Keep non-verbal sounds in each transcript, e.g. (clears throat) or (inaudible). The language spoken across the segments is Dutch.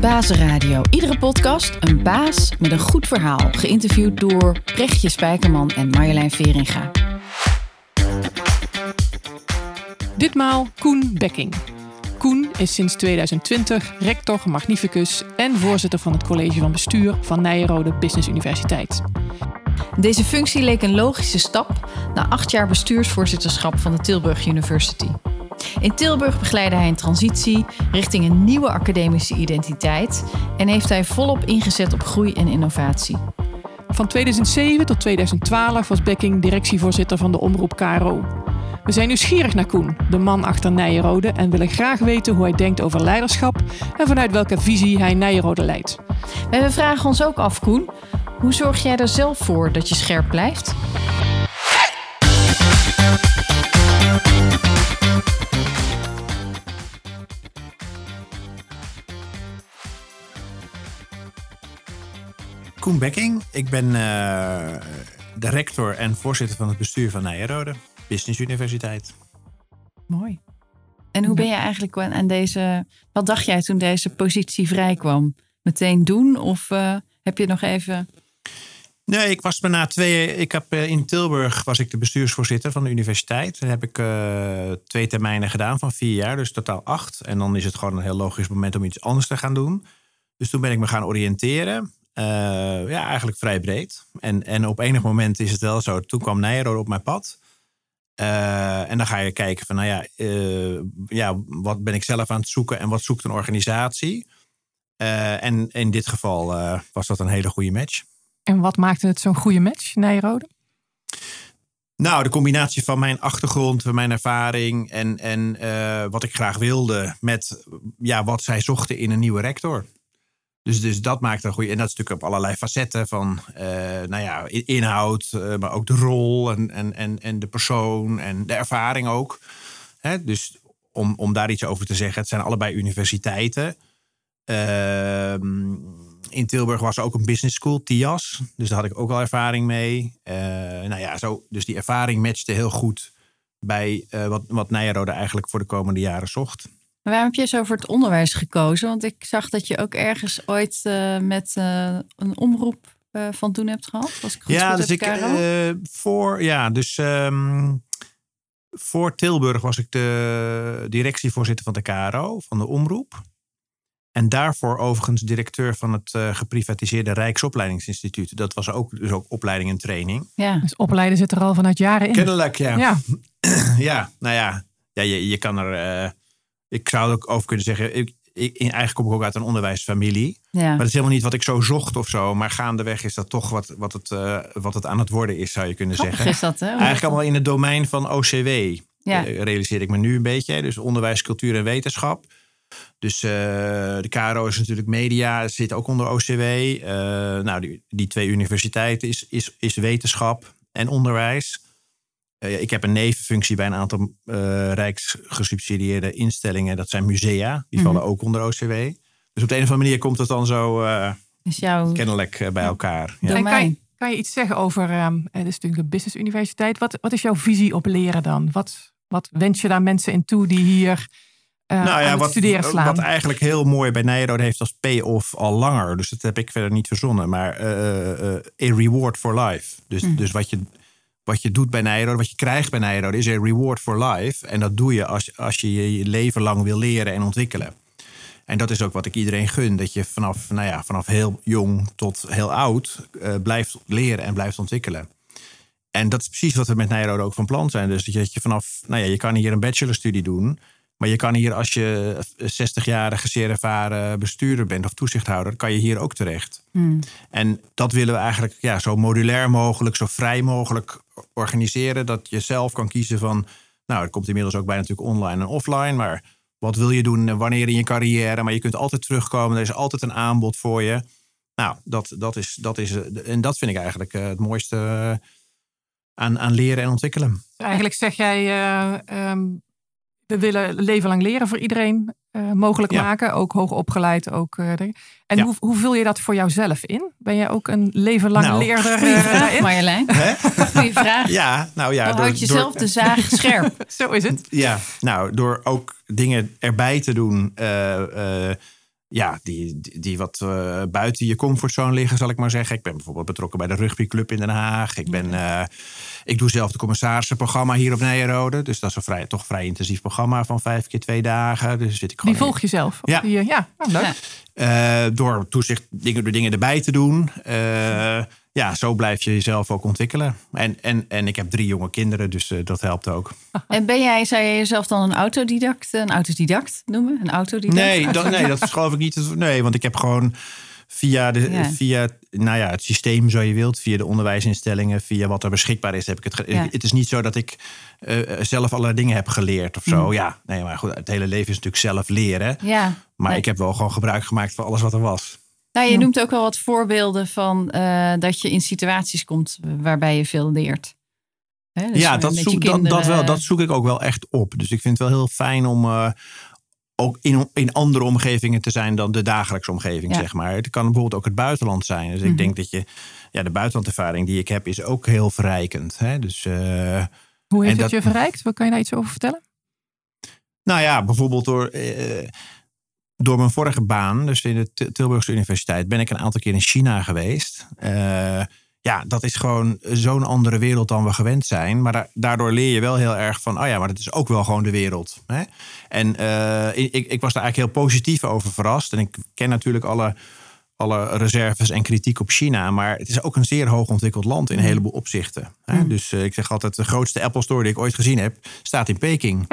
Bazenradio. Iedere podcast een baas met een goed verhaal. Geïnterviewd door Brechtje Spijkerman en Marjolein Veringa. Ditmaal Koen Bekking. Koen is sinds 2020 rector magnificus en voorzitter van het college van bestuur van Nijrode Business Universiteit. Deze functie leek een logische stap na acht jaar bestuursvoorzitterschap van de Tilburg University. In Tilburg begeleidde hij een transitie richting een nieuwe academische identiteit en heeft hij volop ingezet op groei en innovatie. Van 2007 tot 2012 was Bekking directievoorzitter van de omroep KRO. We zijn nieuwsgierig naar Koen, de man achter Nijenrode, en willen graag weten hoe hij denkt over leiderschap en vanuit welke visie hij Nijenrode leidt. We vragen ons ook af, Koen, hoe zorg jij er zelf voor dat je scherp blijft? Koen Bekking. Ik ben uh, de rector en voorzitter van het bestuur van Nijenrode Business Universiteit. Mooi. En hoe ben je eigenlijk aan deze. Wat dacht jij toen deze positie vrijkwam? Meteen doen of uh, heb je nog even. Nee, ik was bijna twee. Ik heb uh, in Tilburg was ik de bestuursvoorzitter van de universiteit. Daar heb ik uh, twee termijnen gedaan van vier jaar, dus totaal acht. En dan is het gewoon een heel logisch moment om iets anders te gaan doen. Dus toen ben ik me gaan oriënteren. Uh, ja, eigenlijk vrij breed. En, en op enig moment is het wel zo. Toen kwam Nijrode op mijn pad. En dan ga je kijken van, nou ja, ja, wat ben ik zelf aan het zoeken en wat zoekt een organisatie? en in dit geval was dat een hele goede match. En wat maakte het zo'n goede match, Nijrode? Nou, de combinatie van mijn achtergrond, mijn ervaring en, en wat ik graag wilde met ja, wat zij zochten in een nieuwe rector. Dus, dus dat maakt een goede. En dat is natuurlijk op allerlei facetten van uh, nou ja, inhoud, uh, maar ook de rol en, en, en, en de persoon en de ervaring ook. Hè? Dus om, om daar iets over te zeggen, het zijn allebei universiteiten. Uh, in Tilburg was er ook een business school, TIAS. Dus daar had ik ook al ervaring mee. Uh, nou ja, zo, dus die ervaring matchte heel goed bij wat, wat Nijrode eigenlijk voor de komende jaren zocht. Maar waarom heb je zo voor het onderwijs gekozen? Want ik zag dat je ook ergens ooit uh, met een omroep van doen hebt gehad. Was ik goed ja, dus ik voor ja, dus um, voor Tilburg was ik de directievoorzitter van de KRO van de omroep. En daarvoor overigens directeur van het geprivatiseerde Rijksopleidingsinstituut. Dat was ook, dus ook opleiding en training. Ja. Dus opleiden zit er al vanuit jaren in. Kennelijk, ja. Ja, (clears throat) ja nou ja, ja je, je kan er ik zou er ook over kunnen zeggen. Ik, ik, eigenlijk kom ik ook uit een onderwijsfamilie. Ja. Maar dat is helemaal niet wat ik zo zocht of zo. Maar gaandeweg is dat toch wat, wat, het, uh, wat het aan het worden is, zou je kunnen Grappig zeggen. Is dat, hè? Eigenlijk allemaal in het domein van OCW. Ja. Realiseer ik me nu een beetje. Dus onderwijs, cultuur en wetenschap. Dus uh, de KRO is natuurlijk media, zit ook onder OCW. nou, die, die twee universiteiten is, is, is wetenschap en onderwijs. Uh, ik heb een nevenfunctie bij een aantal uh, rijksgesubsidieerde instellingen. Dat zijn musea. Die vallen mm -hmm. ook onder OCW. Dus op de een of andere manier komt het dan zo uh, jouw... kennelijk bij elkaar. Ja. Kan, je, kan, je, iets zeggen over, um, het is natuurlijk de Business Universiteit. Wat, wat is jouw visie op leren dan? Wat, wat wens je daar mensen in toe die hier uh, nou ja, wat, studeren slaan? Wat eigenlijk heel mooi bij Nijrode heeft als payoff al langer. Dus dat heb ik verder niet verzonnen. Maar a reward for life. Dus, mm. dus wat je wat je doet bij Nijrode, wat je krijgt bij Nijrode, is een reward for life. En dat doe je als, als je je leven lang wil leren en ontwikkelen. En dat is ook wat ik iedereen gun. Dat je vanaf, nou ja, vanaf heel jong tot heel oud blijft leren en blijft ontwikkelen. En dat is precies wat we met Nijrode ook van plan zijn. Dus dat je vanaf, nou ja, je kan hier een bachelorstudie doen. Maar je kan hier, als je 60-jarige zeer ervaren bestuurder bent of toezichthouder, kan je hier ook terecht. Hmm. En dat willen we eigenlijk ja, zo modulair mogelijk, zo vrij mogelijk organiseren. Dat je zelf kan kiezen van, nou, het komt inmiddels ook bij natuurlijk online en offline. Maar wat wil je doen wanneer in je carrière? Maar je kunt altijd terugkomen. Er is altijd een aanbod voor je. Nou, dat, dat is, dat is, en dat vind ik eigenlijk eh, het mooiste eh, aan, aan leren en ontwikkelen. Eigenlijk zeg jij, uh, um, we willen leven lang leren voor iedereen uh, mogelijk ja. maken. Ook hoog opgeleid. Ook, uh, en ja. hoe, hoe vul je dat voor jouzelf in? Ben je ook een leven lang nou, leerder? Goeie vraag, Marjolein. (laughs) Goeie vraag. Ja, nou ja. Dan houd je zelf de zaag (laughs) scherp. Zo is het. Ja, nou, door ook dingen erbij te doen. Uh, ja, die, die, die wat uh, buiten je comfortzone liggen, zal ik maar zeggen. Ik ben bijvoorbeeld betrokken bij de rugbyclub in Den Haag. Ik, ben, uh, ik doe zelf de commissarissenprogramma hier op Nijenrode. Dus dat is een vrij, toch vrij intensief programma van vijf keer twee dagen. Dus zit ik gewoon die volg je zelf? Ja. Die, ja, oh, leuk. Ja. Uh, door toezicht, dingen, door dingen erbij te doen ja, zo blijf je jezelf ook ontwikkelen. En, en, en ik heb drie jonge kinderen, dus uh, dat helpt ook. En ben jij, zou je jezelf dan een autodidact, een autodidact noemen? Een autodidact? Nee, dat, nee, dat geloof ik niet. Nee, want ik heb gewoon via, de, ja. via nou ja, het systeem, zo je wilt, via de onderwijsinstellingen, via wat er beschikbaar is, heb ik het. Ja. Het is niet zo dat ik uh, zelf allerlei dingen heb geleerd of zo. Mm. Ja, nee, maar goed, het hele leven is natuurlijk zelf leren. Ja. Maar nee. ik heb wel gewoon gebruik gemaakt van alles wat er was. Nou, je noemt ook wel wat voorbeelden van uh, dat je in situaties komt waarbij je veel leert. Hè, dus ja, dat, zoek, kinderen... dat, dat, wel, dat zoek ik ook wel echt op. Dus ik vind het wel heel fijn om uh, ook in, in andere omgevingen te zijn dan de dagelijkse omgeving, ja. zeg maar. Het kan bijvoorbeeld ook het buitenland zijn. Dus mm -hmm. ik denk dat je, ja, de buitenlandervaring die ik heb is ook heel verrijkend. Hè? Dus, uh, Hoe heeft het dat, je verrijkt? Wat kan je daar iets over vertellen? Nou ja, bijvoorbeeld door door mijn vorige baan, dus in de Tilburgse Universiteit, ben ik een aantal keer in China geweest. Uh, ja, dat is gewoon zo'n andere wereld dan we gewend zijn. Maar daardoor leer je wel heel erg van, oh ja, maar dat is ook wel gewoon de wereld. Hè? En uh, ik, ik was daar eigenlijk heel positief over verrast. En ik ken natuurlijk alle alle reserves en kritiek op China. Maar het is ook een zeer hoog ontwikkeld land in een heleboel opzichten. Mm. Dus uh, ik zeg altijd, de grootste Apple Store die ik ooit gezien heb, staat in Peking. (laughs)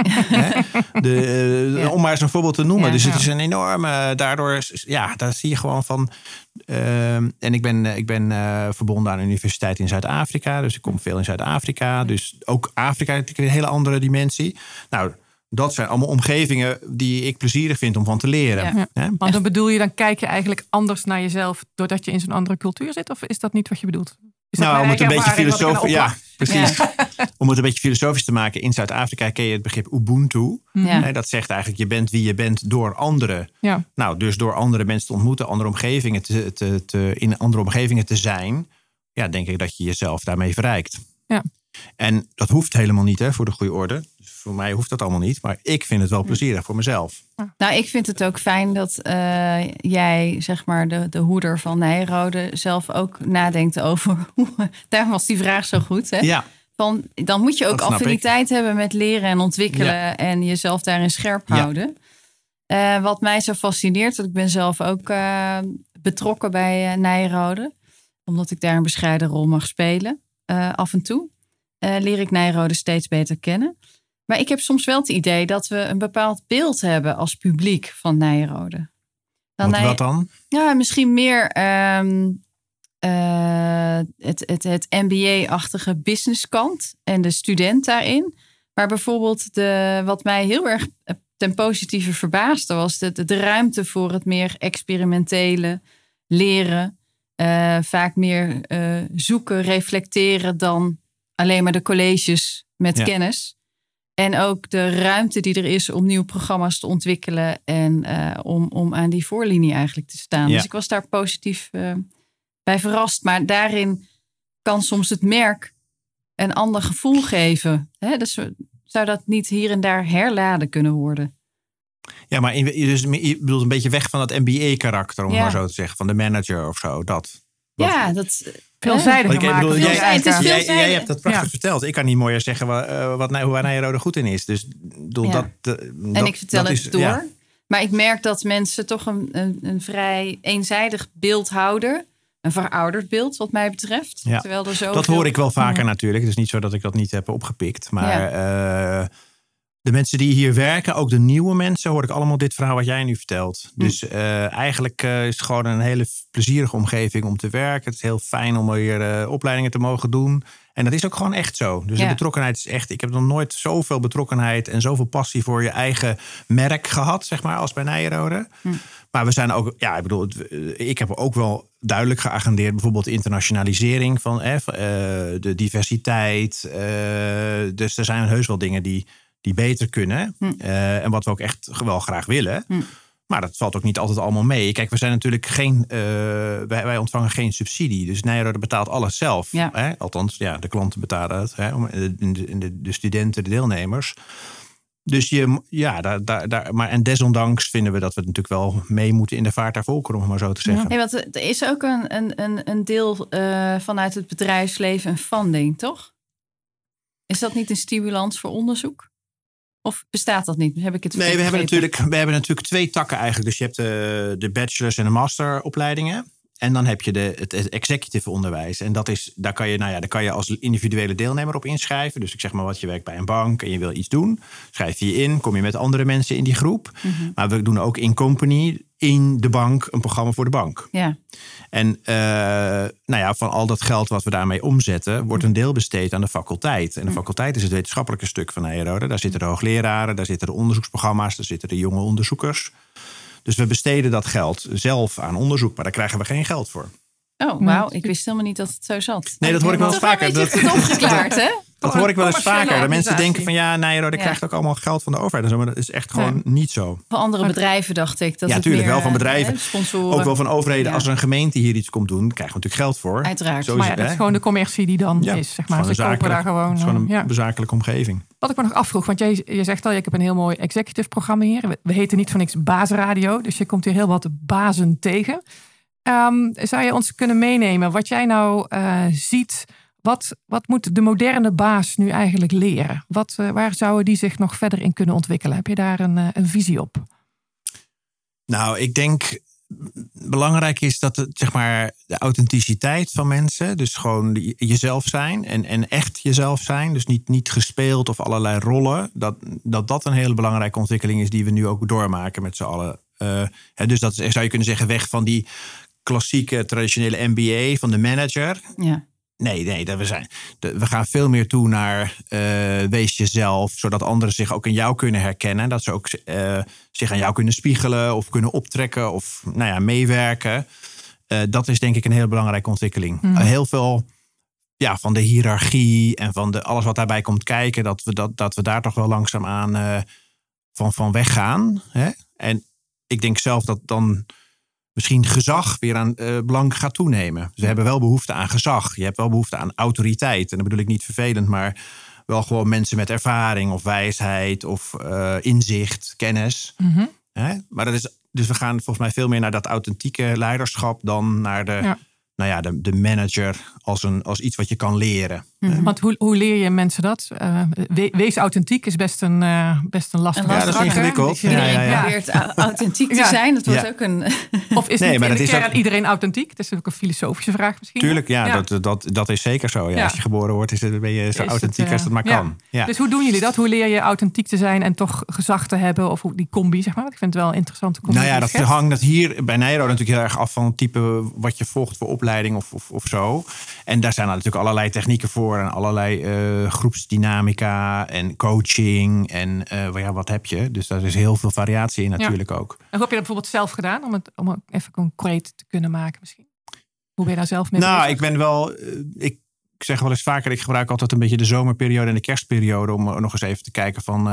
de, uh, ja. Om maar eens een voorbeeld te noemen. Ja, dus het is een enorme, daardoor, ja, daar zie je gewoon van. Uh, en ik ben, ik ben verbonden aan een universiteit in Zuid-Afrika. Dus ik kom veel in Zuid-Afrika. Dus ook Afrika heeft een hele andere dimensie. Nou, dat zijn allemaal omgevingen die ik plezierig vind om van te leren. Ja. Dan bedoel je, dan kijk je eigenlijk anders naar jezelf doordat je in zo'n andere cultuur zit? Of is dat niet wat je bedoelt? Is nou, om het een beetje filosofisch. Ja, precies. Ja. (laughs) om het een beetje filosofisch te maken. In Zuid-Afrika ken je het begrip Ubuntu. Ja. Dat zegt eigenlijk, je bent wie je bent door anderen. Ja. Nou, dus door andere mensen te ontmoeten, andere omgevingen te, te, te, in andere omgevingen te zijn. Ja, denk ik dat je jezelf daarmee verrijkt. Ja. En dat hoeft helemaal niet hè, voor de goede orde. Dus voor mij hoeft dat allemaal niet. Maar ik vind het wel plezierig voor mezelf. Nou, ik vind het ook fijn dat uh, jij, zeg maar, de, de hoeder van Nijrode zelf ook nadenkt over. (laughs) Daarom was die vraag zo goed. Hè? Ja. Van, dan moet je ook affiniteit ik. hebben met leren en ontwikkelen. Ja. En jezelf daarin scherp houden. Ja. Uh, wat mij zo fascineert, dat ik ben zelf ook uh, betrokken bij Nijrode. Omdat ik daar een bescheiden rol mag spelen. af en toe. Uh, leer ik Nijrode steeds beter kennen. Maar ik heb soms wel het idee dat we een bepaald beeld hebben als publiek van Nijrode. Dan wat, wat dan? Ja, misschien meer um, uh, het, het, het MBA-achtige businesskant en de student daarin. Maar bijvoorbeeld de, wat mij heel erg ten positieve verbaasde was de, de, de ruimte voor het meer experimentele leren. Uh, vaak meer zoeken, reflecteren dan alleen maar de colleges met ja. kennis. En ook de ruimte die er is om nieuwe programma's te ontwikkelen en uh, om, om aan die voorlinie eigenlijk te staan. Ja. Dus ik was daar positief uh, bij verrast. Maar daarin kan soms het merk een ander gevoel geven. Hè? Dus zou dat niet hier en daar herladen kunnen worden? Ja, maar in, dus, je bedoelt een beetje weg van dat MBA-karakter, om ja. maar zo te zeggen, van de manager of zo. Dat. Ja, dat veelzijdig maken. Bedoel, jij, het is jij, jij, hebt dat prachtig ja. verteld. Ik kan niet mooier zeggen wat, uh, wat, hoe Nijrode goed in is. Dus bedoel, ja. dat, uh, En dat, ik vertel het is, door. Ja. Maar ik merk dat mensen toch een, een, een, vrij eenzijdig beeld houden. Een verouderd beeld, wat mij betreft. Ja. Terwijl er zo dat hoor ik wel vaker natuurlijk. Het is niet zo dat ik dat niet heb opgepikt. Maar uh, de mensen die hier werken, ook de nieuwe mensen, hoor ik allemaal dit verhaal wat jij nu vertelt. Hm. Dus uh, eigenlijk uh, is het gewoon een hele plezierige omgeving om te werken. Het is heel fijn om hier uh, opleidingen te mogen doen. En dat is ook gewoon echt zo. Dus ja. de betrokkenheid is echt. Ik heb nog nooit zoveel betrokkenheid en zoveel passie voor je eigen merk gehad, zeg maar, als bij Nijrode. Hm. Maar we zijn ook, ja, ik bedoel, ik heb ook wel duidelijk geagendeerd, bijvoorbeeld de internationalisering van eh, de diversiteit. dus er zijn heus wel dingen die die beter kunnen. Hm. Uh, en wat we ook echt wel graag willen. Hm. Maar dat valt ook niet altijd allemaal mee. Kijk, we zijn natuurlijk geen. Uh, wij, wij, ontvangen geen subsidie. Dus Nijrode betaalt alles zelf. Ja. Hè? Althans, ja, de klanten betalen het. Hè? De, de, de, de studenten, de deelnemers. Dus je, ja, daar, daar, daar, maar en desondanks vinden we dat we natuurlijk wel mee moeten in de vaart der volkeren, om het maar zo te zeggen. Hey, want er is ook een, een, een deel uh, vanuit het bedrijfsleven een funding, toch? Is dat niet een stimulans voor onderzoek? Of bestaat dat niet? Heb ik het nee, we hebben, natuurlijk, we hebben natuurlijk twee takken eigenlijk. Dus je hebt de, de bachelor's en de masteropleidingen. En dan heb je de, het executive onderwijs. En dat is, daar, kan je, nou ja, daar kan je als individuele deelnemer op inschrijven. Dus ik zeg maar wat, je werkt bij een bank en je wil iets doen. Schrijf je je in, kom je met andere mensen in die groep. Mhm. Maar we doen ook in company in de bank een programma voor de bank. Ja. En uh, nou ja, van al dat geld wat we daarmee omzetten, wordt een deel besteed aan de faculteit. En de mhm. faculteit is het wetenschappelijke stuk van Nederode. Daar zitten de hoogleraren, daar zitten de onderzoeksprogramma's, daar zitten de jonge onderzoekers. Dus we besteden dat geld zelf aan onderzoek, maar daar krijgen we geen geld voor. Oh, wauw. Ik wist helemaal niet dat het zo zat. Nee, dat hoor ik wel eens vaker. Dat is opgeklaard, (laughs) hè? Dat hoor ik wel eens vaker. Dat mensen denken van ja, nee, dat krijgt ook allemaal geld van de overheid. Maar dat is echt gewoon niet zo. Van andere bedrijven dacht ik. Dat ja, natuurlijk wel van bedrijven. Ook wel van overheden. Als er een gemeente hier iets komt doen, krijgen we natuurlijk geld voor. Uiteraard. Zo is maar ja, dat is gewoon de commercie die dan is. Zeg maar. Ze kopen daar gewoon. Het is gewoon een bezakelijke omgeving. Wat ik me nog afvroeg, want jij, je zegt al, ik heb een heel mooi executive programma hier. We, heten niet van niks Baasradio, dus je komt hier heel wat bazen tegen. Um, zou je ons kunnen meenemen wat jij nou uh, ziet? Wat, wat moet de moderne baas nu eigenlijk leren? Wat, uh, waar zouden die zich nog verder in kunnen ontwikkelen? Heb je daar een, uh, een visie op? Nou, ik denk belangrijk is dat het, zeg maar, de authenticiteit van mensen, dus gewoon jezelf zijn en, en echt jezelf zijn, dus niet, niet gespeeld of allerlei rollen, dat, dat dat een hele belangrijke ontwikkeling is die we nu ook doormaken met z'n allen. Uh, hè, dus dat is, zou je kunnen zeggen, weg van die klassieke traditionele MBA van de manager. Ja. Nee, nee, we, zijn, we gaan veel meer toe naar uh, wees jezelf, zodat anderen zich ook in jou kunnen herkennen. Dat ze ook uh, zich aan jou kunnen spiegelen of kunnen optrekken of nou ja, meewerken. Uh, dat is denk ik een heel belangrijke ontwikkeling. Mm. heel veel ja, van de hiërarchie en van de, alles wat daarbij komt kijken, dat we, dat, dat we daar toch wel langzaam aan van, van weggaan. En ik denk zelf dat dan misschien gezag weer aan uh, belang gaat toenemen. Ze hebben wel behoefte aan gezag. Je hebt wel behoefte aan autoriteit. En dat bedoel ik niet vervelend, maar wel gewoon mensen met ervaring of wijsheid of uh, inzicht, kennis. Mm Hè? Maar dat is, dus we gaan volgens mij veel meer naar dat authentieke leiderschap dan naar de. Ja nou ja, de, de manager als, een, als iets wat je kan leren. Mhm. Want hoe, hoe leer je mensen dat? Uh, wees authentiek is best een, uh, best een lastige Ja, dat is ingewikkeld. Iedereen ja, ja, probeert authentiek te zijn. Dat was ook een... (laughs) Of is nee, maar in de kern ook... iedereen authentiek? Dat is ook een filosofische vraag misschien. Tuurlijk, ja, Dat, dat, dat is zeker zo. Ja. Als je geboren wordt, is het, ben je zo authentiek als het maar kan. Ja. Dus hoe doen jullie dat? Hoe leer je authentiek te zijn en toch gezag te hebben? Of die combi, zeg maar. Ik vind het wel een interessante combi. Nou ja, dat hangt dat hier bij Nijro natuurlijk heel erg af van het type wat je volgt voor opleiding of, of, of zo. En daar zijn natuurlijk allerlei technieken voor en allerlei uh, groepsdynamica en coaching en uh, ja, wat heb je. Dus daar is heel veel variatie in natuurlijk ook. En hoe heb je dat bijvoorbeeld zelf gedaan om het, om het even concreet te kunnen maken misschien? Hoe ben je daar zelf mee Nou, ik ben wel, uh, ik zeg wel eens vaker, ik gebruik altijd een beetje de zomerperiode en de kerstperiode om nog eens even te kijken van...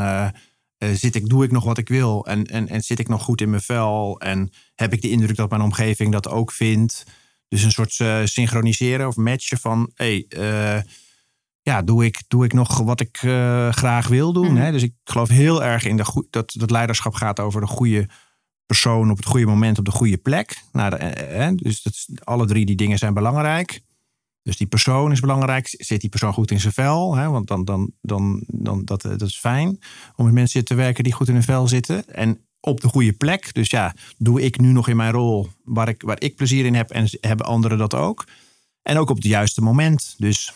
zit ik, doe ik nog wat ik wil? En, en, en zit ik nog goed in mijn vel? En heb ik de indruk dat mijn omgeving dat ook vindt? Dus een soort uh, synchroniseren of matchen van... Hey, uh, ja, doe ik, doe ik nog wat ik uh, graag wil doen? Mm. Hè? Dus ik geloof heel erg in de dat, dat leiderschap gaat over de goede persoon... op het goede moment op de goede plek. Nou, de, dus dat, alle drie die dingen zijn belangrijk. Dus die persoon is belangrijk. Zit die persoon goed in zijn vel? Hè? Want dan, dan, dan, dan dat, dat is fijn om met mensen te werken die goed in hun vel zitten. En op de goede plek. Dus ja, doe ik nu nog in mijn rol waar ik, waar ik plezier in heb en hebben anderen dat ook. En ook op het juiste moment. Dus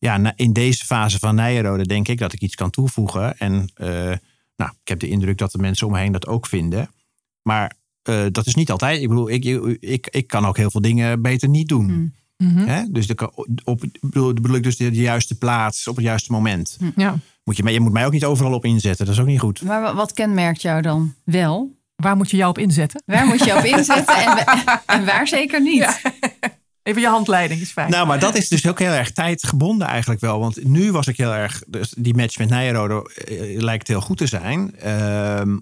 ja, in deze fase van Nijenrode denk ik dat ik iets kan toevoegen. En uh, nou, ik heb de indruk dat de mensen om me heen dat ook vinden. Maar uh, dat is niet altijd. Ik bedoel, ik, ik, ik kan ook heel veel dingen beter niet doen. Mm -hmm. Dus de, op, bedoel ik dus de, de, juiste plaats op het juiste moment. Ja. Moet je, je moet mij ook niet overal op inzetten. Dat is ook niet goed. Maar wat kenmerkt jou dan wel? Waar moet je jou op inzetten? Waar moet je op (laughs) inzetten en, en waar zeker niet? Even je handleiding is fijn. Nou, maar dat is dus ook heel erg tijdgebonden eigenlijk wel. Want nu was ik heel erg... Dus die match met Nijrode eh, lijkt heel goed te zijn. Ehm,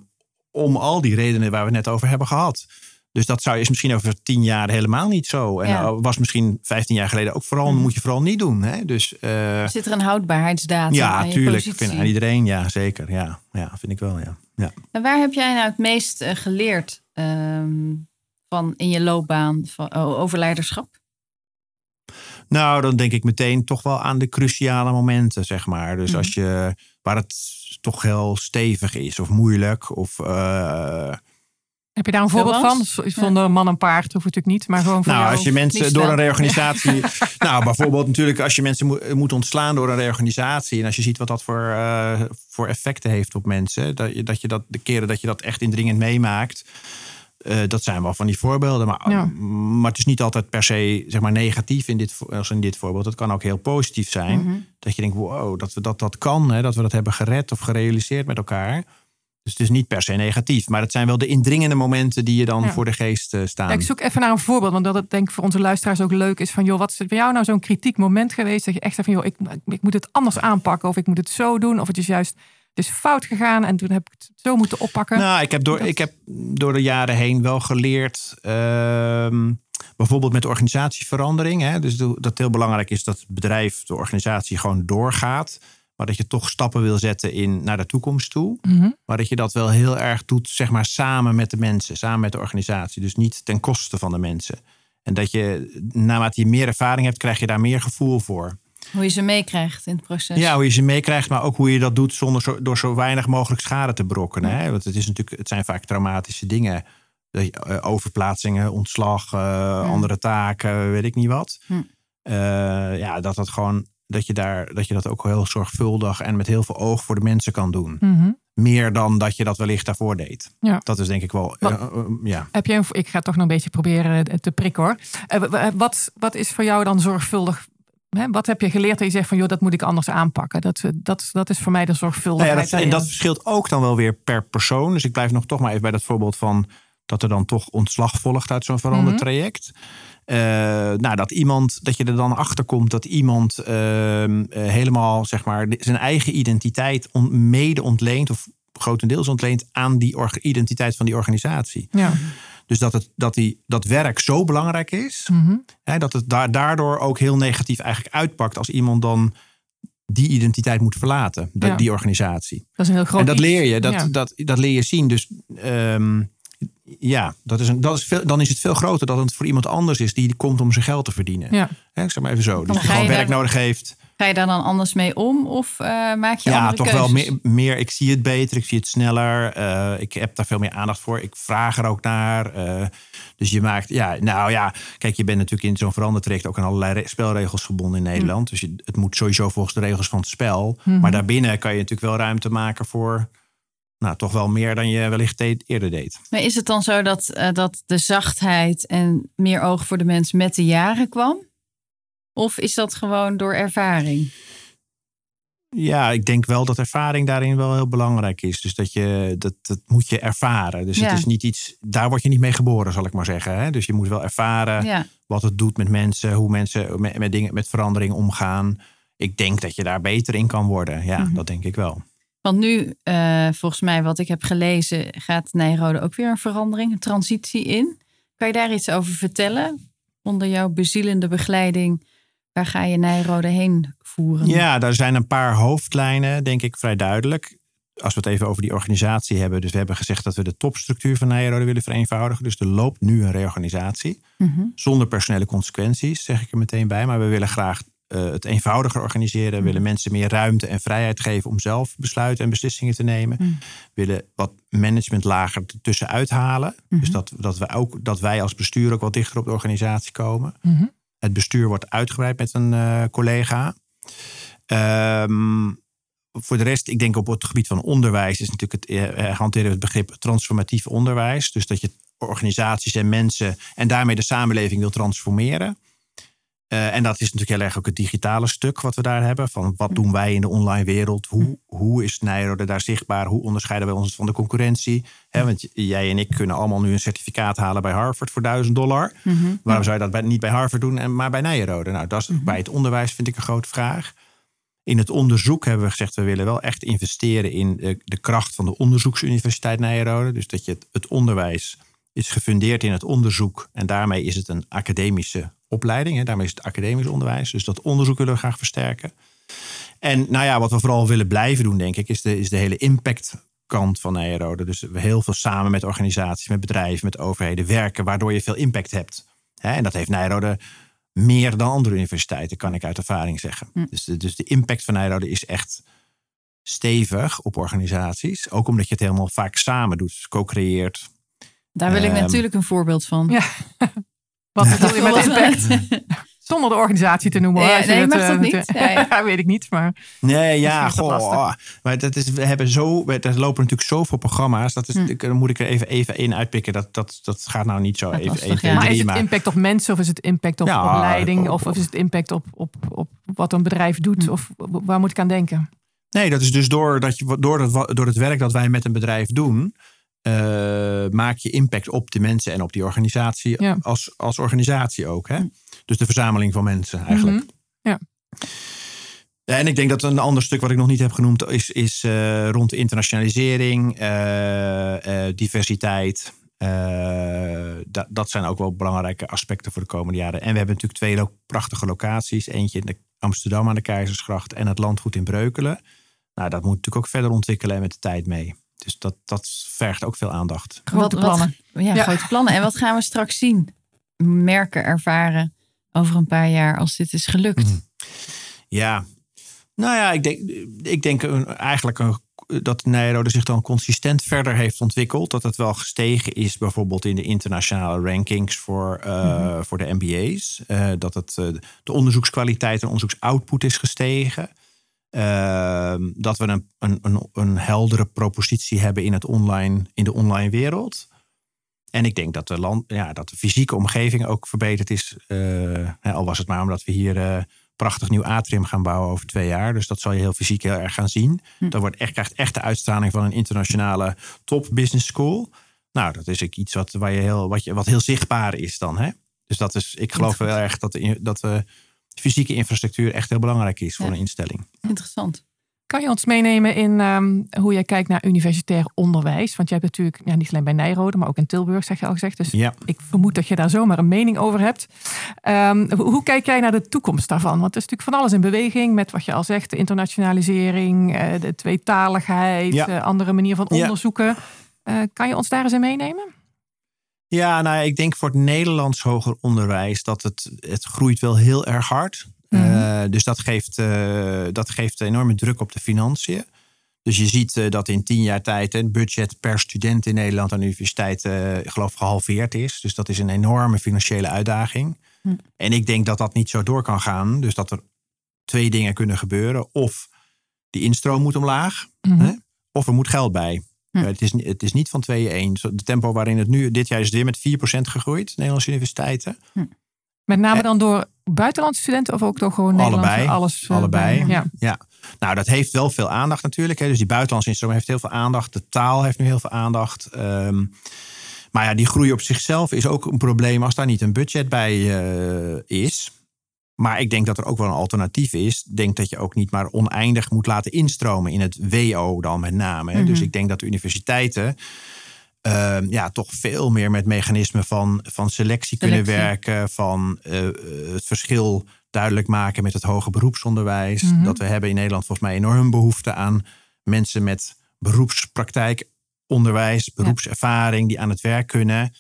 om al die redenen waar we het net over hebben gehad. Dus dat zou, is misschien over tien jaar helemaal niet zo. En Ja. was misschien vijftien jaar geleden ook vooral, Mhm. moet je vooral niet doen. Hè? Dus eh, Zit er een houdbaarheidsdatum ja, aan je tuurlijk. positie? Vind, aan iedereen, ja, zeker. Ja, ja, vind ik wel, ja. ja. En waar heb jij nou het meest eh, geleerd ehm, van in je loopbaan van, oh, over leiderschap? Nou, dan denk ik meteen toch wel aan de cruciale momenten, zeg maar. Dus Mhm. als je, waar het toch heel stevig is of moeilijk of... eh, Heb je daar een voorbeeld van? Zonder man en paard hoeft natuurlijk niet, maar gewoon voor Nou, jou. als je mensen door een reorganisatie. (laughs) nou, bijvoorbeeld natuurlijk als je mensen moet, moet ontslaan door een reorganisatie. En als je ziet wat dat voor, eh, voor effecten heeft op mensen. Dat je, dat je dat de keren dat je dat echt indringend meemaakt. Eh, dat zijn wel van die voorbeelden. Maar, Ja. maar het is niet altijd per se zeg maar, negatief in dit, als in dit voorbeeld. Het kan ook heel positief zijn. Mhm. Dat je denkt, wow, dat we dat, dat kan. Hè, dat we dat hebben gered of gerealiseerd met elkaar. Dus het is niet per se negatief. Maar het zijn wel de indringende momenten die je dan Ja. voor de geest eh, staan. Ja, ik zoek even naar een voorbeeld, want dat het denk ik voor onze luisteraars ook leuk is. Van joh, wat is bij jou nou zo'n kritiek moment geweest? Dat je echt zegt van joh, ik, ik moet het anders aanpakken. Of ik moet het zo doen. Of het is juist, is fout gegaan en toen heb ik het zo moeten oppakken. Nou, ik heb door, Dat- ik heb door de jaren heen wel geleerd. ehm, bijvoorbeeld met organisatieverandering. Hè, dus dat het heel belangrijk is dat het bedrijf, de organisatie gewoon doorgaat. Maar dat je toch stappen wil zetten in, naar de toekomst toe. Mhm. Maar dat je dat wel heel erg doet, zeg maar, samen met de mensen, samen met de organisatie. Dus niet ten koste van de mensen. En dat je, naarmate je meer ervaring hebt, krijg je daar meer gevoel voor. Hoe je ze meekrijgt in het proces. Ja, hoe je ze meekrijgt, maar ook hoe je dat doet zonder zo, door zo weinig mogelijk schade te brokkenen. Hè? Want het, is natuurlijk, het zijn vaak traumatische dingen. Eh, overplaatsingen, ontslag, eh, andere taken, weet ik niet wat. Hm. Eh, ja, dat dat gewoon dat je daar dat je dat ook heel zorgvuldig en met heel veel oog voor de mensen kan doen. Mhm. Meer dan dat je dat wellicht daarvoor deed. Ja. Dat is denk ik wel. Wat- ja. Heb je een, ik ga toch nog een beetje proberen te prikken hoor. Wat, wat is voor jou dan zorgvuldig? Hè? Wat heb je geleerd dat je zegt van joh, dat moet ik anders aanpakken? Dat, eh, dat, dat is voor mij de Nou ja, zorgvuldigheid. dat, en dat verschilt ook dan wel weer per persoon. Dus ik blijf nog toch maar even bij dat voorbeeld van dat er dan toch ontslag volgt uit zo'n veranderd Mhm. traject. Eh, nou, dat iemand, dat je er dan achter komt dat iemand ehm, eh, helemaal zeg maar zijn eigen identiteit on- mede ontleent of grotendeels ontleent aan die identiteit van die organisatie. Ja. Dus dat, het, dat, die, dat werk zo belangrijk is, Mhm. hè, dat het daar, daardoor ook heel negatief eigenlijk uitpakt als iemand dan die identiteit moet verlaten, de- Ja. die organisatie. Dat is een heel groot En dat leer je, dat, Ja. dat, dat leer je zien. Dus ehm, ja, dat is een, dat is veel, dan is het veel groter dat het voor iemand anders is die komt om zijn geld te verdienen. Ja. Hè, ik zeg maar even zo. Dus die gewoon werk nodig heeft. Ga je daar dan anders mee om of eh, maak je Ja, toch keuzes? wel meer, meer. Ik zie het beter, ik zie het sneller. eh, ik heb daar veel meer aandacht voor. Ik vraag er ook naar. eh, dus je maakt, ja, nou ja, kijk, je bent natuurlijk in zo'n verandertraject ook aan allerlei re- spelregels gebonden in Nederland. Dus je, het moet sowieso volgens de regels van het spel. Mhm. Maar daarbinnen kan je natuurlijk wel ruimte maken voor, nou, toch wel meer dan je wellicht e- eerder deed. Maar is het dan zo dat, dat de zachtheid en meer oog voor de mens met de jaren kwam? Of is dat gewoon door ervaring? Ja, ik denk wel dat ervaring daarin wel heel belangrijk is. Dus dat je dat, dat moet je ervaren. Dus Ja. het is niet iets, daar word je niet mee geboren, zal ik maar zeggen. Hè? Dus je moet wel ervaren Ja. wat het doet met mensen, hoe mensen met, met dingen, met verandering omgaan. Ik denk dat je daar beter in kan worden. Ja, Mhm. dat denk ik wel. Want nu, eh, volgens mij wat ik heb gelezen, gaat Nijrode ook weer een verandering, een transitie in. Kan je daar iets over vertellen? Onder jouw bezielende begeleiding, waar ga je Nijrode heen voeren? Ja, daar zijn een paar hoofdlijnen, denk ik, vrij duidelijk. Als we het even over die organisatie hebben. Dus we hebben gezegd dat we de topstructuur van Nijrode willen vereenvoudigen. Dus er loopt nu een reorganisatie. Mhm. Zonder personele consequenties, zeg ik er meteen bij. Maar we willen graag eh, het eenvoudiger organiseren. We willen mensen meer ruimte en vrijheid geven om zelf besluiten en beslissingen te nemen. Mhm. We willen wat managementlager ertussenuit halen. Mhm. Dus dat, dat, we ook, dat wij als bestuur ook wat dichter op de organisatie komen. Mhm. Het bestuur wordt uitgebreid met een eh, collega. Ehm, voor de rest, ik denk op het gebied van onderwijs is natuurlijk het eh, hanteren we het begrip transformatief onderwijs. Dus dat je organisaties en mensen en daarmee de samenleving wil transformeren. Eh, en dat is natuurlijk heel erg ook het digitale stuk wat we daar hebben. Van wat doen wij in de online wereld? Hoe, hoe is Nijrode daar zichtbaar? Hoe onderscheiden wij ons van de concurrentie? Want jij en ik kunnen allemaal nu een certificaat halen bij Harvard voor 1000 dollar. Mhm. Waarom zou je dat bij, niet bij Harvard doen, en maar bij Nijrode? Nou, dat is bij het onderwijs vind ik een grote vraag. In het onderzoek hebben we gezegd, we willen wel echt investeren in de, de kracht van de onderzoeksuniversiteit Nijrode. Dus dat je het, het onderwijs is gefundeerd in het onderzoek. En daarmee is het een academische opleiding. Hè. Daarmee is het academisch onderwijs. Dus dat onderzoek willen we graag versterken. En nou ja, wat we vooral willen blijven doen, denk ik, is de, is de hele impactkant van Nijrode. Dus we heel veel samen met organisaties, met bedrijven, met overheden werken, waardoor je veel impact hebt. Hè, en dat heeft Nijrode meer dan andere universiteiten, kan ik uit ervaring zeggen. Hm. Dus, de, dus de impact van Nijrode is echt stevig op organisaties. Ook omdat je het helemaal vaak samen doet, dus co-creëert. Daar wil ik Ehm, natuurlijk een voorbeeld van. Ja. (laughs) Wat bedoel je met impact? (laughs) Zonder de organisatie te noemen. Ja, nee, het, mag eh, dat niet? Ja, (laughs) ja. weet ik niet. Maar Nee, ja, dat goh. lastig. Maar dat is, we hebben zo, we- er lopen natuurlijk zoveel programma's. Dat is, Hm. ik- Dan moet ik er even, even één uitpikken. Dat, dat, dat gaat nou niet zo Dat even. lastig, één, twee, ja. maar is het impact op mensen of is het impact op, Ja, op leiding? op- Of, of is het impact op, op, op wat een bedrijf doet? Hm. Of waar moet ik aan denken? Nee, dat is dus door, dat je, door, het, door het werk dat wij met een bedrijf doen. Eh, maak je impact op de mensen en op die organisatie. Ja. Als, als organisatie ook. Hè? Dus de verzameling van mensen eigenlijk. Mhm. Ja. En ik denk dat een ander stuk wat ik nog niet heb genoemd is, is eh, rond internationalisering, eh, diversiteit. Dat, dat zijn ook wel belangrijke aspecten voor de komende jaren. En we hebben natuurlijk twee lo- prachtige locaties. Eentje in de Amsterdam aan de Keizersgracht en het landgoed in Breukelen. Nou, dat moet natuurlijk ook verder ontwikkelen en met de tijd mee. Dus dat, dat vergt ook veel aandacht. Grote wat- plannen. ja, Ja. grote plannen. En wat gaan we straks zien? Merken, ervaren over een paar jaar als dit is gelukt. Mhm. Ja, nou ja, ik denk, ik denk een- eigenlijk een, dat Nijrode zich dan consistent verder heeft ontwikkeld. Dat het wel gestegen is, bijvoorbeeld in de internationale rankings voor, eh, voor de MBA's. Eh, dat het, eh, de onderzoekskwaliteit en onderzoeksoutput is gestegen. Ehm, dat we een, een, een, heldere propositie hebben in, het online, in de online wereld. En ik denk dat de, land, ja, dat de fysieke omgeving ook verbeterd is. Eh, al was het maar omdat we hier eh, prachtig nieuw atrium gaan bouwen over twee jaar. Dus dat zal je heel fysiek heel erg gaan zien. Hm. Dat wordt echt, krijgt echt de uitstraling van een internationale top business school. Nou, dat is ook iets wat, waar je heel, wat, je, wat heel zichtbaar is dan. Hè? Dus dat is, ik geloof wel erg dat dat de fysieke infrastructuur echt heel belangrijk is voor Ja. een instelling. Interessant. Kan je ons meenemen in ehm, hoe jij kijkt naar universitair onderwijs? Want je hebt natuurlijk ja, niet alleen bij Nijrode, maar ook in Tilburg, zeg je al gezegd. Dus Ja. ik vermoed dat je daar zomaar een mening over hebt. Ehm, hoe, hoe kijk jij naar de toekomst daarvan? Want er is natuurlijk van alles in beweging met wat je al zegt, de internationalisering, eh, de tweetaligheid, Ja. eh, andere manier van Ja. onderzoeken. Eh, kan je ons daar eens in meenemen? Ja, nou ja, ik denk voor het Nederlands hoger onderwijs dat het, het groeit wel heel erg hard. Eh, dus dat geeft, eh, dat geeft enorme druk op de financiën. Dus je ziet eh, dat in tien jaar tijd het budget per student in Nederland aan de universiteit, ik geloof, gehalveerd is. Dus dat is een enorme financiële uitdaging. Hm. En ik denk dat dat niet zo door kan gaan. Dus dat er twee dingen kunnen gebeuren. Of die instroom moet omlaag, Mhm. Hè? of er moet geld bij. Hm. Eh, Het, is, het is niet van 2-1. Zo, De tempo waarin het nu, dit jaar is het weer met 4% gegroeid, Nederlandse universiteiten. Met name dan door buitenlandse studenten of ook door gewoon Nederlandse Allebei. alles? eh, Allebei. Ja. Ja, nou dat heeft wel veel aandacht natuurlijk. Hè. Dus die buitenlandse instroom heeft heel veel aandacht. De taal heeft nu heel veel aandacht. Ehm, maar ja, die groei op zichzelf is ook een probleem als daar niet een budget bij eh, is. Maar ik denk dat er ook wel een alternatief is. Denk dat je ook niet maar oneindig moet laten instromen in het WO dan met name. hè. Dus Mhm. ik denk dat de universiteiten ehm, ja, toch veel meer met mechanismen van, van selectie, kunnen werken. Van eh, eh, het verschil duidelijk maken met het hoger beroepsonderwijs. Mhm. Dat we hebben in Nederland volgens mij enorm behoefte aan mensen met beroepspraktijkonderwijs, beroepservaring die aan het werk kunnen.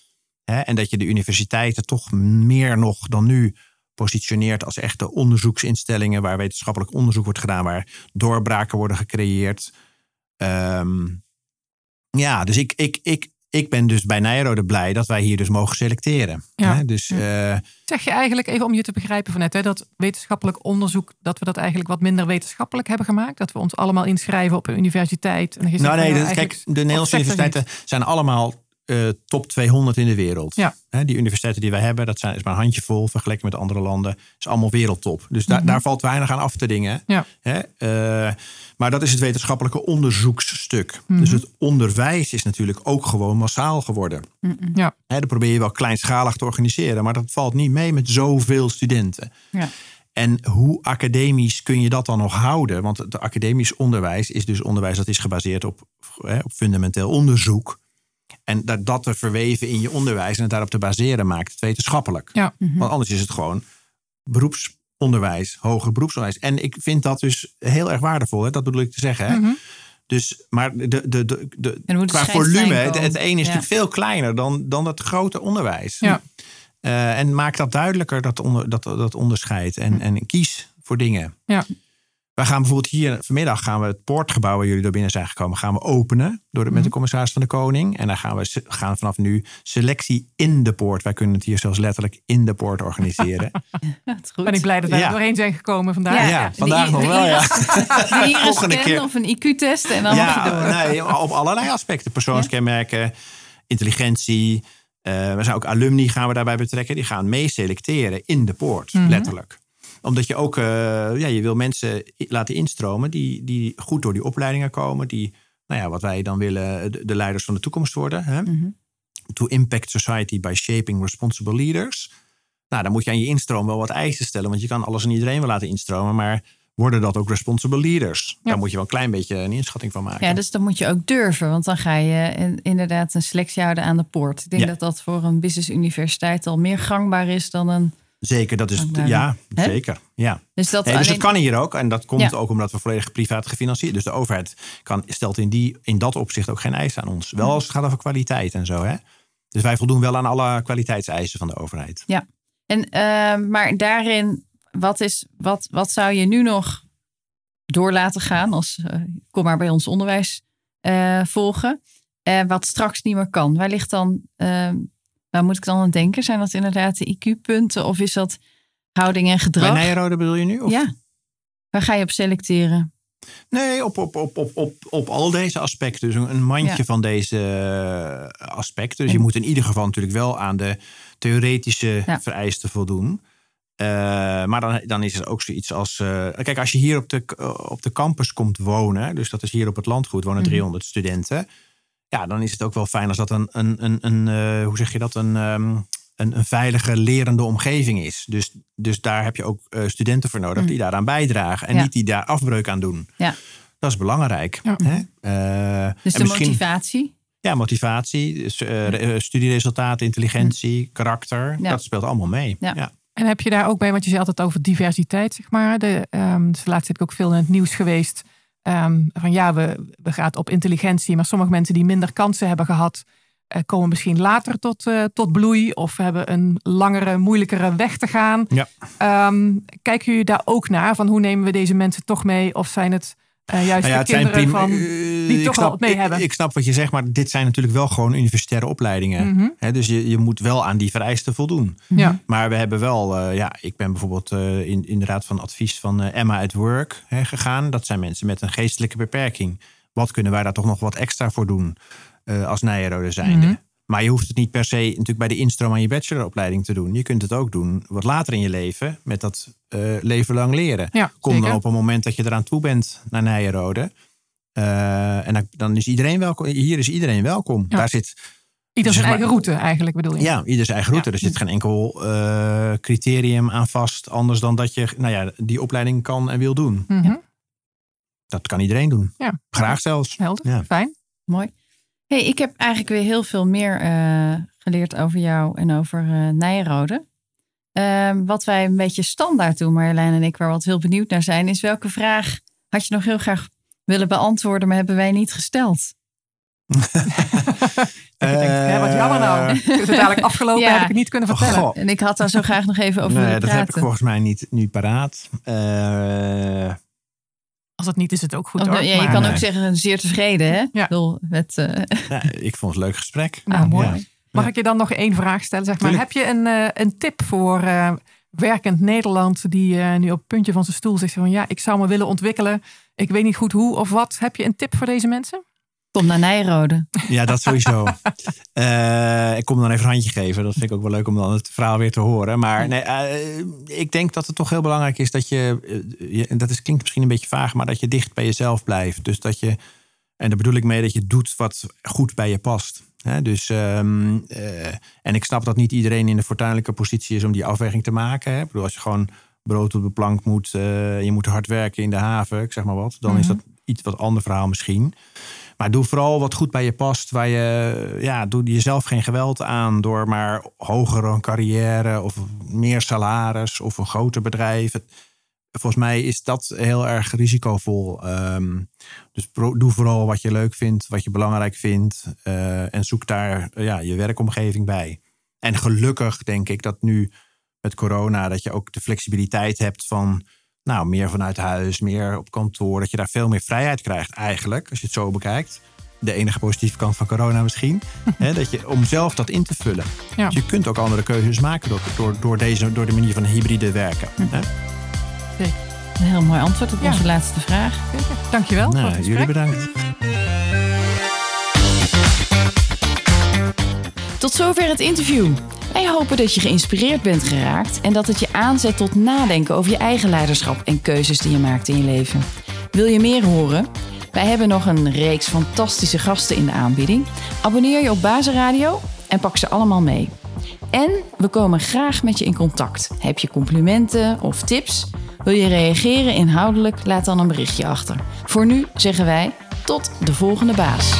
Hè, en dat je de universiteiten toch meer nog dan nu positioneert als echte onderzoeksinstellingen waar wetenschappelijk onderzoek wordt gedaan, waar doorbraken worden gecreëerd. Ehm, ja, dus ik, ik, ik, ik ben dus bij Nijrode blij dat wij hier dus mogen selecteren. Ja. Hè, dus eh, Zeg je eigenlijk, even om je te begrijpen van net, hè, dat wetenschappelijk onderzoek, dat we dat eigenlijk wat minder wetenschappelijk hebben gemaakt? Dat we ons allemaal inschrijven op een universiteit? En nou nee, dat- kijk, de Nederlandse universiteiten zijn allemaal eh, top 200 in de wereld. Ja. Die universiteiten die wij hebben, dat zijn, is maar een handjevol vergeleken met andere landen. is allemaal wereldtop. Dus daar Mhm. daar valt weinig aan af te dingen. Ja. Eh, maar dat is het wetenschappelijke onderzoeksstuk. Mhm. Dus het onderwijs is natuurlijk ook gewoon massaal geworden. Mm-mm. Ja. Dan probeer je wel kleinschalig te organiseren, maar dat valt niet mee met zoveel studenten. Ja. En hoe academisch kun je dat dan nog houden? Want het academisch onderwijs is dus onderwijs dat is gebaseerd op, op fundamenteel onderzoek. En dat, dat te verweven in je onderwijs en het daarop te baseren maakt het wetenschappelijk. Ja. Want anders is het gewoon beroepsonderwijs, hoger beroepsonderwijs. En ik vind dat dus heel erg waardevol. Hè? Dat bedoel ik te zeggen. Hè? Mhm. Dus, maar de, de, de, de, qua een volume, het, het ene is Ja. natuurlijk veel kleiner dan, dan het grote onderwijs. Ja. Eh, en maak dat duidelijker, dat, onder, dat, dat onderscheid. En, en kies voor dingen. Ja. Wij gaan bijvoorbeeld hier vanmiddag gaan we het poortgebouw waar jullie door binnen zijn gekomen, gaan we openen door de, met de commissaris van de Koning. En dan gaan we gaan vanaf nu selectie in de poort. Wij kunnen het hier zelfs letterlijk in de poort organiseren. (laughs) Ja, is goed. Ben ik blij dat wij Ja. er doorheen zijn gekomen vandaag. Ja, ja, ja. vandaag nog wel, ja. (laughs) Een Volgende keer. of een IQ-test en dan mag je door. nee, op allerlei aspecten. Persoonskenmerken, intelligentie. Eh, we zijn ook alumni gaan we daarbij betrekken. Die gaan mee selecteren in de poort, Mhm. letterlijk. Omdat je ook, eh, ja, je wil mensen laten instromen die, die goed door die opleidingen komen. Die, nou ja, wat wij dan willen, de, de leiders van de toekomst worden. Hè? Mhm. To impact society by shaping responsible leaders. Nou, dan moet je aan je instroom wel wat eisen stellen. Want je kan alles en iedereen wel laten instromen. Maar worden dat ook responsible leaders? Ja. Daar moet je wel een klein beetje een inschatting van maken. Ja, dus dan moet je ook durven. Want dan ga je in- inderdaad een selectie houden aan de poort. Ik denk Ja. dat dat voor een business universiteit al meer gangbaar is dan een... Zeker, dat is het. Ja, zeker. Ja. Dus dat Nee, dus kan hier ook. En dat komt Ja. ook omdat we volledig privaat gefinancierd. Dus de overheid kan, stelt in, die, in dat opzicht ook geen eisen aan ons. Wel als het gaat over kwaliteit en zo. Hè? Dus wij voldoen wel aan alle kwaliteitseisen van de overheid. En, eh, maar daarin, wat, is, wat, wat zou je nu nog door laten gaan als eh, kom maar bij ons onderwijs eh, volgen, wat straks niet meer kan? Waar ligt dan, eh, waar moet ik dan aan denken? Zijn dat inderdaad de IQ-punten of is dat houding en Bij gedrag? Nijrode bedoel je nu? Of? Ja. Waar ga je op selecteren? Nee, op, op, op, op, op, op al deze aspecten. Dus een mandje Ja. van deze eh, aspecten. Dus je moet in ieder geval natuurlijk wel aan de theoretische Ja. vereisten voldoen. Eh, maar dan, dan is er ook zoiets als. eh, kijk, als je hier op de, op de campus komt wonen, dus dat is hier op het landgoed, wonen Mhm. 300 studenten. Ja, dan is het ook wel fijn als dat een, een, een, een eh, hoe zeg je dat, een, ehm, een, een veilige lerende omgeving is. Dus, dus daar heb je ook eh, studenten voor nodig Mhm. die daaraan bijdragen en Ja. niet die daar afbreuk aan doen. Ja. Dat is belangrijk. Ja. Hè? Eh, Dus de motivatie. Ja, motivatie, dus, re- studieresultaten, intelligentie, karakter. Ja. Dat speelt allemaal mee. Ja. En heb je daar ook bij, want je zei altijd over diversiteit, zeg maar. De, ehm dus laatst zit ik ook veel in het nieuws geweest. Ehm, van ja, we, we gaan op intelligentie, maar sommige mensen die minder kansen hebben gehad, eh, komen misschien later tot, eh, tot bloei of hebben een langere, moeilijkere weg te gaan. Ja. Ehm, kijken jullie daar ook naar? Van hoe nemen we deze mensen toch mee? Of zijn het eh, juist Nou ja, de zijn kinderen prima. van... eh, die toch snap, wel wat mee hebben. Ik, snap wat je zegt, maar dit zijn natuurlijk wel gewoon universitaire opleidingen. Mhm. Dus je, je moet wel aan die vereisten voldoen. Ja. Maar we hebben wel, eh, ja, ik ben bijvoorbeeld eh, in, in de raad van advies van Emma at Work hè, gegaan. Dat zijn mensen met een geestelijke beperking. Wat kunnen wij daar toch nog wat extra voor doen als Nijrode zijnde? Mhm. Maar je hoeft het niet per se natuurlijk bij de instroom aan je bacheloropleiding te doen. Je kunt het ook doen wat later in je leven met dat eh, leven lang leren. Ja, Kom zeker. dan op een moment dat je eraan toe bent naar Nijrode. Eh, en dan, dan is iedereen welkom. Hier is iedereen welkom. Ja. Daar zit Ieder zijn zeg maar- eigen route eigenlijk bedoel je? ja, ieder zijn eigen route. Ja. Er zit geen enkel eh, criterium aan vast. Anders dan dat je nou ja, die opleiding kan en wil doen. Mhm. Dat kan iedereen doen. Graag zelfs. Helder, Ja. fijn. Mooi. Hey, ik heb eigenlijk weer heel veel meer eh, geleerd over jou en over eh Nijrode. Ehm, wat wij een beetje standaard doen, Marjolein en ik, waar we wat heel benieuwd naar zijn, is welke vraag had je nog heel graag willen beantwoorden, maar hebben wij niet gesteld? (laughs) Denkt, hè, wat jammer nou. (laughs) Is het dadelijk afgelopen, Ja. heb ik het niet kunnen vertellen. goh. En ik had daar zo graag nog even over Nee, willen dat praten. heb ik volgens mij niet nu paraat. Eh, Als het niet is, het ook goed hoor. ja, je Maar- kan nee. ook zeggen, zeer tevreden, hè? Ja. Ik bedoel, met, eh, nou, ik vond het een leuk gesprek. Nou, Ah, mooi. Ja. Mag ik je dan nog één vraag stellen? Zeg maar, heb je een, eh, een tip voor eh, werkend Nederland die eh, nu op het puntje van zijn stoel zegt van ja, ik zou me willen ontwikkelen. Ik weet niet goed hoe of wat. Heb je een tip voor deze mensen? Kom naar Nijrode. Ja, dat sowieso. (laughs) Eh, ik kom dan even een handje geven. Dat vind ik ook wel leuk om dan het verhaal weer te horen. Maar nee, eh, ik denk dat het toch heel belangrijk is dat je, eh, je- en dat is, klinkt misschien een beetje vaag, maar dat je dicht bij jezelf blijft. Dus dat je, en daar bedoel ik mee dat je doet wat goed bij je past. Dus, ehm, eh, en ik snap dat niet iedereen in de fortuinlijke positie is om die afweging te maken. Hè. Ik bedoel, als je gewoon brood op de plank moet, je moet hard werken in de haven, ik zeg maar wat, dan is Mhm. dat iets wat ander verhaal misschien. Maar doe vooral wat goed bij je past. Waar je, ja, doe jezelf geen geweld aan door maar hogere carrière of meer salaris of een groter bedrijf. volgens mij is dat heel erg risicovol. Ehm, dus doe vooral wat je leuk vindt, wat je belangrijk vindt. Eh, en zoek daar ja, je werkomgeving bij. En gelukkig denk ik dat nu met corona, dat je ook de flexibiliteit hebt van nou, meer vanuit huis, meer op kantoor. Dat je daar veel meer vrijheid krijgt eigenlijk, als je het zo bekijkt. De enige positieve kant van corona misschien. (laughs) hè, dat je, om zelf dat in te vullen. Ja. Dus je kunt ook andere keuzes maken door, door, door, deze, door de manier van hybride werken. Hm. Hè? Een heel mooi antwoord op onze laatste vraag. Dankjewel. Nou, jullie bedankt. Tot zover het interview. Wij hopen dat je geïnspireerd bent geraakt en dat het je aanzet tot nadenken over je eigen leiderschap en keuzes die je maakt in je leven. Wil je meer horen? Wij hebben nog een reeks fantastische gasten in de aanbieding. Abonneer je op Bazenradio en pak ze allemaal mee. En we komen graag met je in contact. Heb je complimenten of tips? Wil je reageren inhoudelijk? Laat dan een berichtje achter. Voor nu zeggen wij tot de volgende baas.